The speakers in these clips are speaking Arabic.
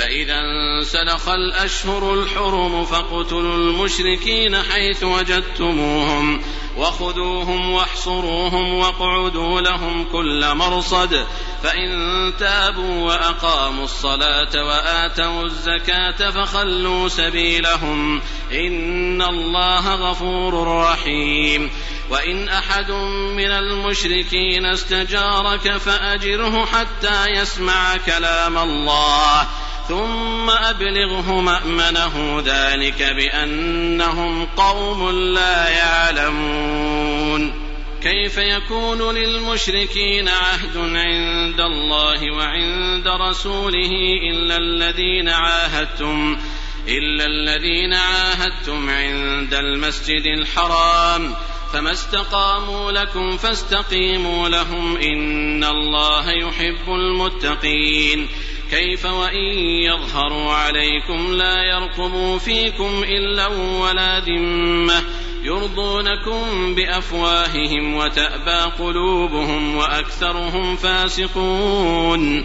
فإذا انسلخ الأشهر الحرم فاقتلوا المشركين حيث وجدتموهم وخذوهم واحصروهم واقعدوا لهم كل مرصد فإن تابوا وأقاموا الصلاة وآتوا الزكاة فخلوا سبيلهم إن الله غفور رحيم وإن أحد من المشركين استجارك فأجره حتى يسمع كلام الله ثم أبلغه مأمنه ذلك بأنهم قوم لا يعلمون. كيف يكون للمشركين عهد عند الله وعند رسوله إلا الذين عاهدتم إلا الذين عاهدتم عند المسجد الحرام؟ فما استقاموا لكم فاستقيموا لهم إن الله يحب المتقين. كيف وإن يظهروا عليكم لا يرقبوا فيكم إلا ولا ذمة يرضونكم بأفواههم وتأبى قلوبهم وأكثرهم فاسقون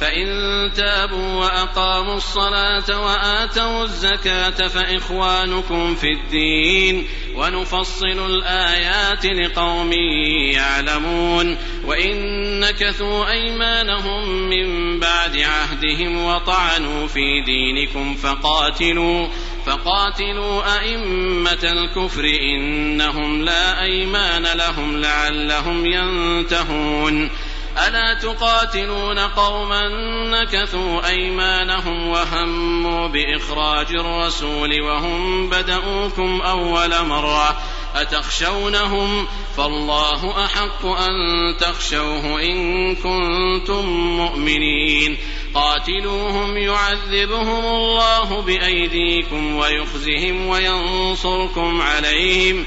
فإن تابوا وأقاموا الصلاة وآتوا الزكاة فإخوانكم في الدين ونفصل الآيات لقوم يعلمون وإن نكثوا أيمانهم من بعد عهدهم وطعنوا في دينكم فقاتلوا فقاتلوا أئمة الكفر إنهم لا أيمان لهم لعلهم ينتهون ألا تقاتلون قوما نكثوا أيمانهم وهموا بإخراج الرسول وهم بدؤوكم أول مرة أتخشونهم فالله أحق أن تخشوه إن كنتم مؤمنين قاتلوهم يعذبهم الله بأيديكم ويخزهم وينصركم عليهم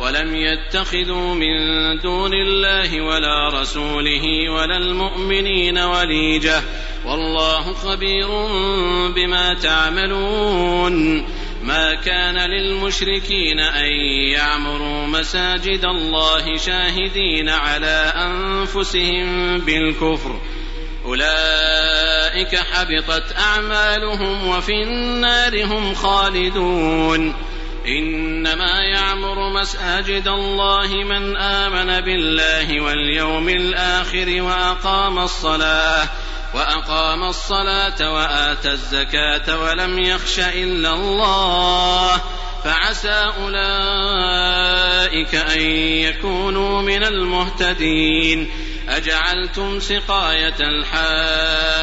ولم يتخذوا من دون الله ولا رسوله ولا المؤمنين وليجة. والله خبير بما تعملون. ما كان للمشركين أن يعمروا مساجد الله شاهدين على أنفسهم بالكفر. أولئك حبطت أعمالهم وفي النار هم خالدون. إنما يعمر مساجد الله من آمن بالله واليوم الآخر وأقام الصلاة وأقام الصلاة واتى الزكاة ولم يخش إلا الله فعسى أولئك أن يكونوا من المهتدين أجعلتم سقاية الحاج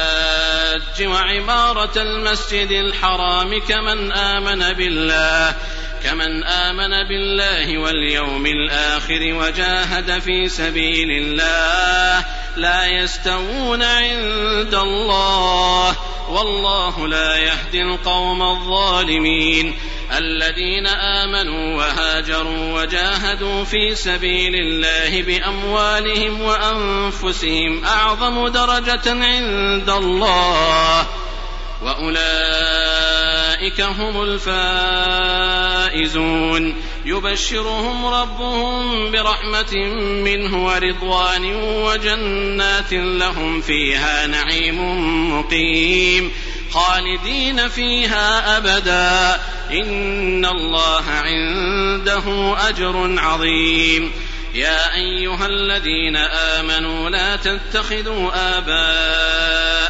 وعمارة المسجد الحرام كمن آمن بالله كمن آمن بالله واليوم الآخر وجاهد في سبيل الله لا يستوون عند الله والله لا يهدي القوم الظالمين الذين آمنوا وهاجروا وجاهدوا في سبيل الله بأموالهم وأنفسهم أعظم درجة عند الله وأولئك هم الفائزون. يبشرهم ربهم برحمة منه ورضوان وجنات لهم فيها نعيم مقيم. خالدين فيها أبدا. إن الله عنده أجر عظيم. يا أيها الذين آمنوا لا تتخذوا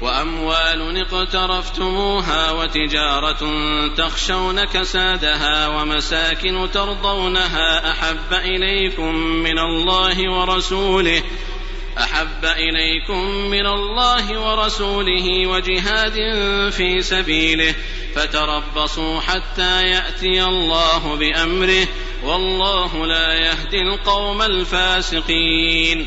وأموال اقترفتموها وتجارة تخشون كسادها ومساكن ترضونها أحب إليكم من الله ورسوله أحب إليكم من الله ورسوله وجهاد في سبيله فتربصوا حتى يأتي الله بأمره والله لا يهدي القوم الفاسقين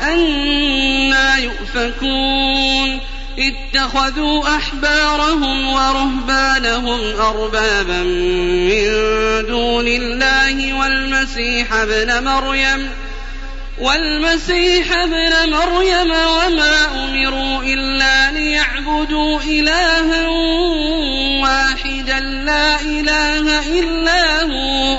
أنا يؤفكون اتخذوا أحبارهم ورهبانهم أربابا من دون الله والمسيح ابن مريم والمسيح ابن مريم وما أمروا إلا ليعبدوا إلها واحدا لا إله إلا هو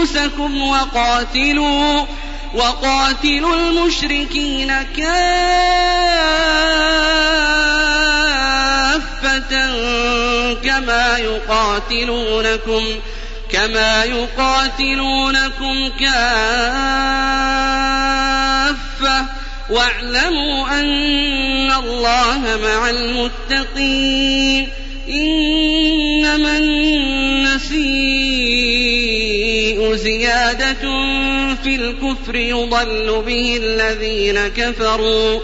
أنفسكم وقاتلوا وقاتلوا المشركين كافة كما يقاتلونكم كما يقاتلونكم كافة. واعلموا أن الله مع المتقين. إنما زيادة في الكفر يضل به الذين كفروا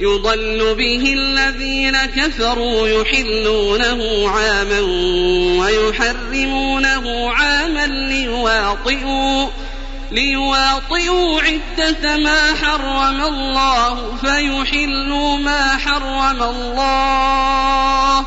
يضل به الذين كفروا يحلونه عاما ويحرمونه عاما ليواطئوا ليواطئوا عدة ما حرم الله فيحلوا ما حرم الله.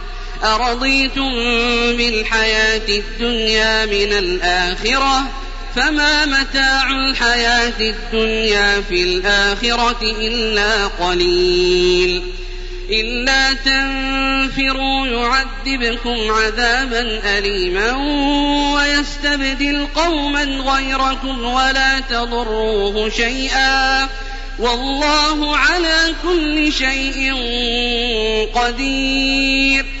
أرضيتم بالحياة الدنيا من الآخرة؟ فما متاع الحياة الدنيا في الآخرة إلا قليل. إلا تنفروا يعذبكم عذابا أليما ويستبدل قوما غيركم ولا تضروه شيئا. والله على كل شيء قدير.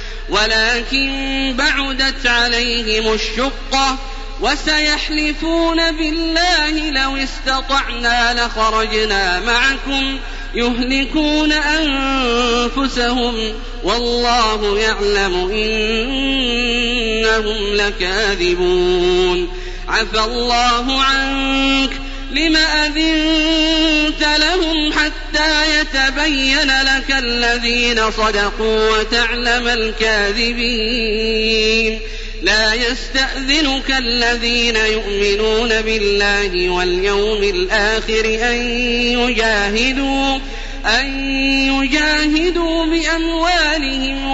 ولكن بعدت عليهم الشقة وسيحلفون بالله لو استطعنا لخرجنا معكم يهلكون أنفسهم والله يعلم إنهم لكاذبون عفى الله عنك لم أذنت لهم حتى يتبين لك الذين صدقوا وتعلم الكاذبين. لا يستأذنك الذين يؤمنون بالله واليوم الآخر أن يجاهدوا أن يجاهدوا بأموالهم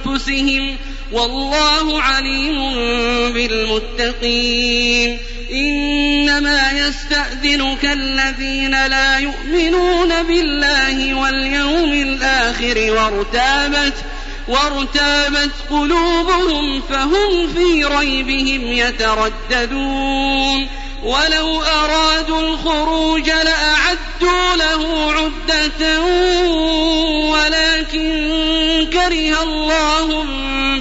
وأنفسهم. والله عليم بالمتقين. إنما يستأذنك الذين لا يؤمنون بالله واليوم الآخر وارتابت وارتابت قلوبهم فهم في ريبهم يترددون. ولو أرادوا الخروج لأعدوا له عدة ولكن كره الله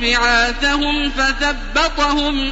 بعاثهم فثبطهم فثبطهم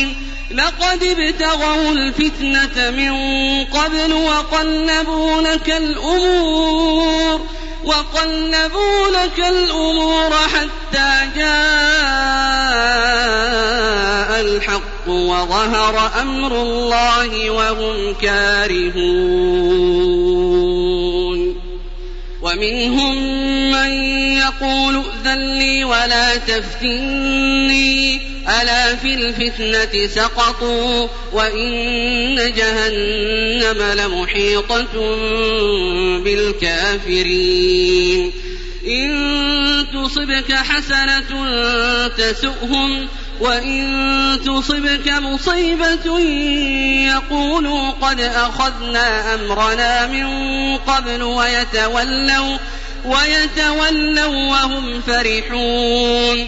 لقد ابتغوا الفتنة من قبل وقلبوا لك الأمور وقلبوا لك الأمور حتى جاء الحق وظهر أمر الله وهم كارهون. ومنهم من يقول ائذن لي ولا تفتني ألا في الفتنة سقطوا وإن جهنم لمحيطة بالكافرين. إن تصبك حسنة تسؤهم وإن تصبك مصيبة يقولوا قد أخذنا أمرنا من قبل ويتولوا ويتولوا وهم فرحون.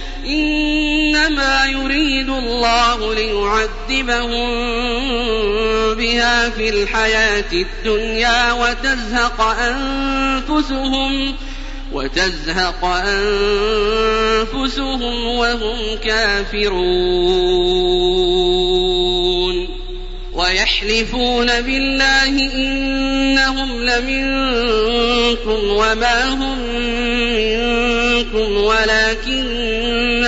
إنما يريد الله ليعذبهم بها في الحياة الدنيا وتزهق أنفسهم وتزهق أنفسهم وهم كافرون ويحلفون بالله إنهم لمنكم وما هم منكم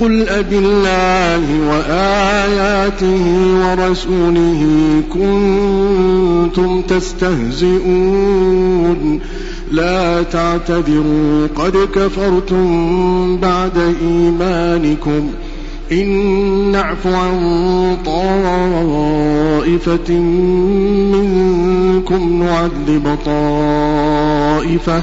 قل أب الله وآياته ورسوله كنتم تستهزئون. لا تعتذروا قد كفرتم بعد إيمانكم. إن نعف عن طائفة منكم نعذب طائفة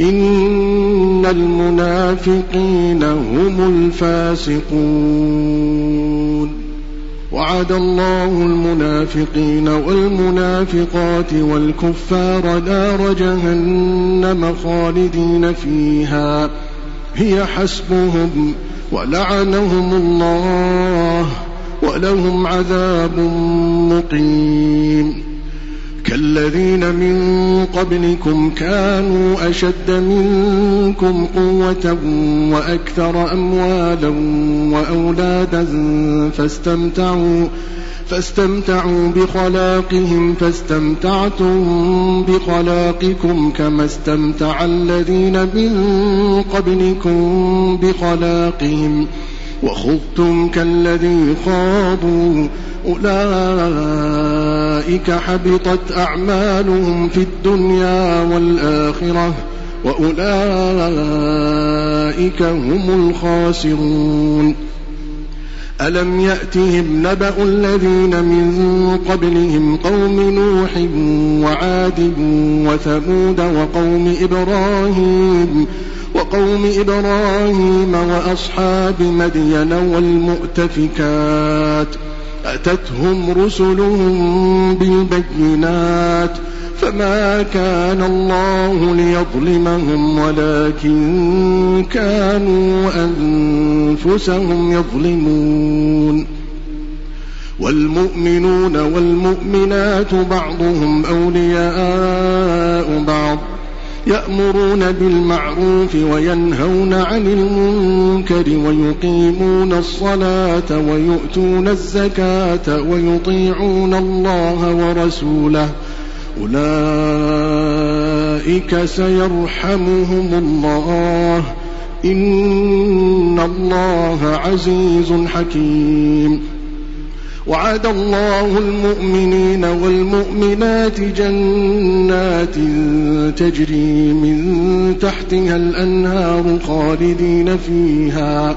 إن المنافقين هم الفاسقون وعد الله المنافقين والمنافقات والكفار نار جهنم خالدين فيها هي حسبهم ولعنهم الله ولهم عذاب مقيم كالذين من قبلكم كانوا أشد منكم قوة وأكثر أموالا وأولادا فاستمتعوا فاستمتعوا بخلاقهم فاستمتعتم بخلاقكم كما استمتع الذين من قبلكم بخلاقهم وخضتم كالذي خاضوا. أولئك حبطت أعمالهم في الدنيا والآخرة وأولئك هم الخاسرون. ألم يأتهم نبأ الذين من قبلهم قوم نوح وعاد وثمود وقوم إبراهيم وقوم إبراهيم وأصحاب مدين والمؤتفكات أتتهم رسلهم بالبينات فما كان الله ليظلمهم ولكن كانوا أنفسهم يظلمون. والمؤمنون والمؤمنات بعضهم أولياء بعض يأمرون بالمعروف وينهون عن المنكر ويقيمون الصلاة ويؤتون الزكاة ويطيعون الله ورسوله أولئك سيرحمهم الله. إن الله عزيز حكيم. وعد الله المؤمنين والمؤمنات جنات تجري من تحتها الأنهار خالدين فيها.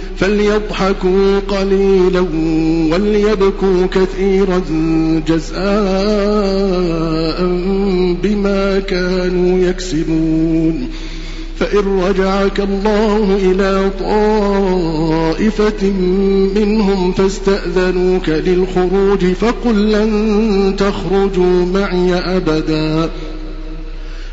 فليضحكوا قليلا وليبكوا كثيرا جزاء بما كانوا يكسبون. فإن رجعك الله إلى طائفة منهم فاستأذنوك للخروج فقل لن تخرجوا معي أبداً.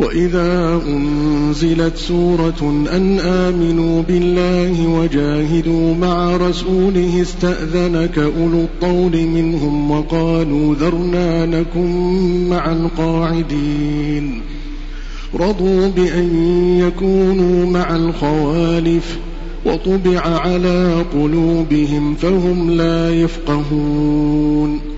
وإذا أنزلت سورة أن آمنوا بالله وجاهدوا مع رسوله استأذنك أولو الطول منهم وقالوا ذرنا نكن مع القاعدين. رضوا بأن يكونوا مع الخوالف وطبع على قلوبهم فهم لا يفقهون.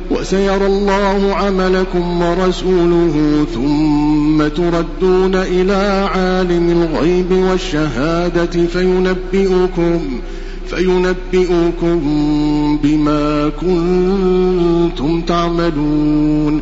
وسيرى الله عملكم ورسوله ثم تردون إلى عالم الغيب والشهادة فينبئكم فينبئكم بما كنتم تعملون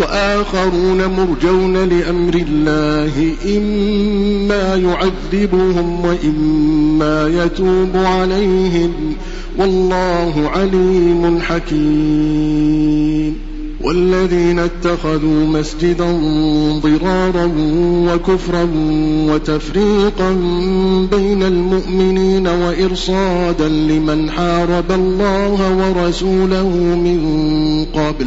وآخرون مرجون لأمر الله إما يعذبهم وإما يتوب عليهم. والله عليم حكيم. والذين اتخذوا مسجدا ضرارا وكفرا وتفريقا بين المؤمنين وإرصادا لمن حارب الله ورسوله من قبل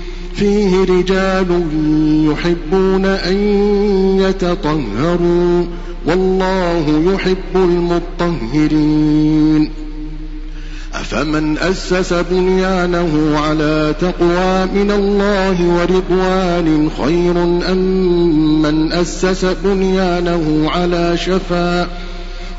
فيه رجال يحبون أن يتطهروا والله يحب المطهرين. أفمن أسس بنيانه على تقوى من الله ورضوان خير أم من أسس بنيانه على شفا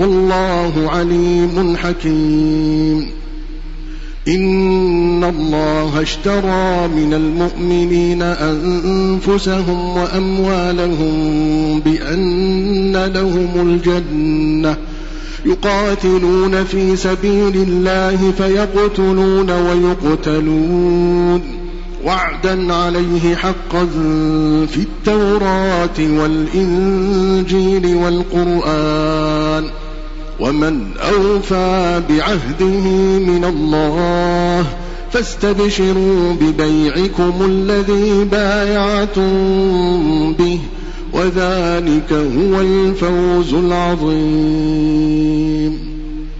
والله عليم حكيم. إن الله اشترى من المؤمنين أنفسهم وأموالهم بأن لهم الجنة. يقاتلون في سبيل الله فيقتلون ويقتلون. وعدا عليه حقا في التوراة والإنجيل والقرآن. ومن أوفى بعهده من الله فاستبشروا ببيعكم الذي بايعتم به وذلك هو الفوز العظيم.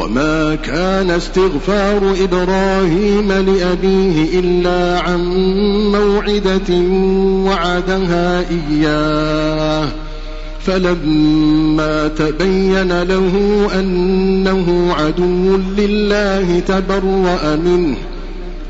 وما كان استغفار إبراهيم لأبيه إلا عن موعدة وعدها إياه فلما تبين له أنه عدو لله تبرأ منه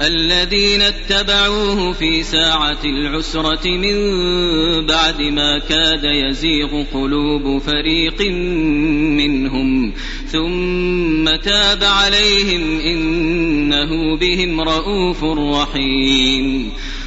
الذين اتبعوه في ساعة العسرة من بعد ما كاد يزيغ قلوب فريق منهم ثم تاب عليهم إنه بهم رءوف رحيم.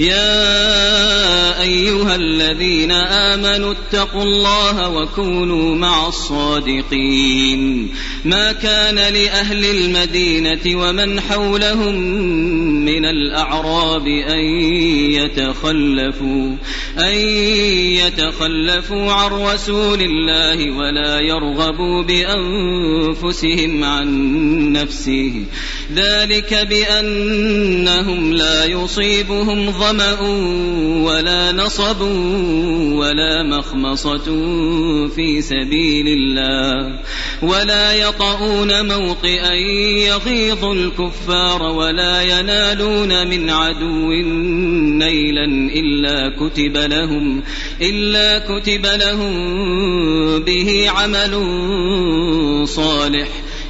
يا أيها الذين آمنوا اتقوا الله وكونوا مع الصادقين. ما كان لأهل المدينة ومن حولهم من الأعراب أن يتخلفوا أن يتخلفوا عن رسول الله ولا يرغبوا بأنفسهم عن نفسه. ذلك بأنهم لا يصيبهم ظمأ ولا نصب ولا مخمصة في سبيل الله ولا يطؤون موطئا يغيظ الكفار ولا ينالون من عدو نيلا إلا كتب لهم إلا كتب لهم به عمل صالح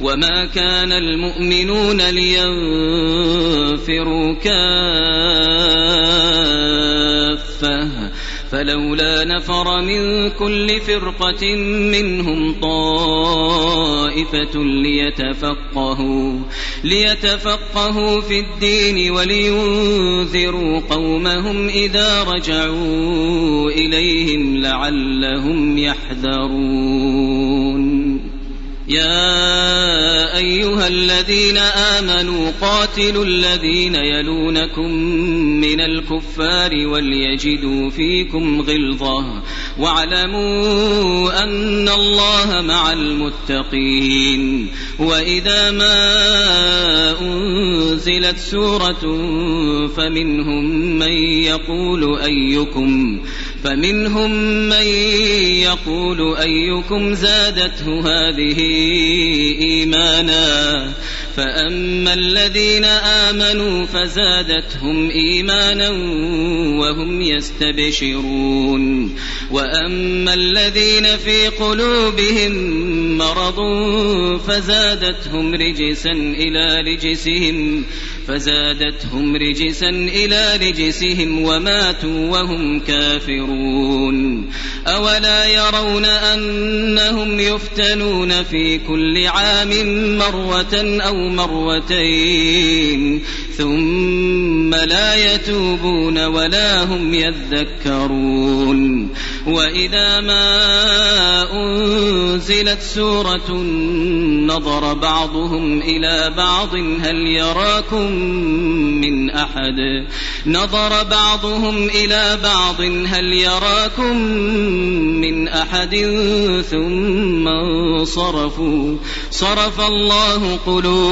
وما كان المؤمنون لينفروا كافة فلولا نفر من كل فرقة منهم طائفة ليتفقهوا ليتفقهوا في الدين ولينذروا قومهم إذا رجعوا إليهم لعلهم يحذرون يا أيها الذين آمنوا قاتلوا الذين يلونكم من الكفار وليجدوا فيكم غلظة واعلموا أن الله مع المتقين وإذا ما أنزلت سورة فمنهم من يقول أيكم فمنهم من يقول أيكم زادته هذه إيمانا فأما الذين آمنوا فزادتهم إيمانا وهم يستبشرون وأما الذين في قلوبهم مرض فزادتهم رجسا إلى رجسهم فزادتهم رجسا إلى رجسهم وماتوا وهم كافرون أولا يرون أنهم يفتنون في كل عام مرة أو مرتين ثم لا يتوبون ولا هم يذكرون. وإذا ما أنزلت سورة نظر بعضهم إلى بعض هل يراكم من أحد؟ نظر بعضهم إلى بعض هل يراكم من أحد؟ ثم انصرفوا. صرف الله قلوبهم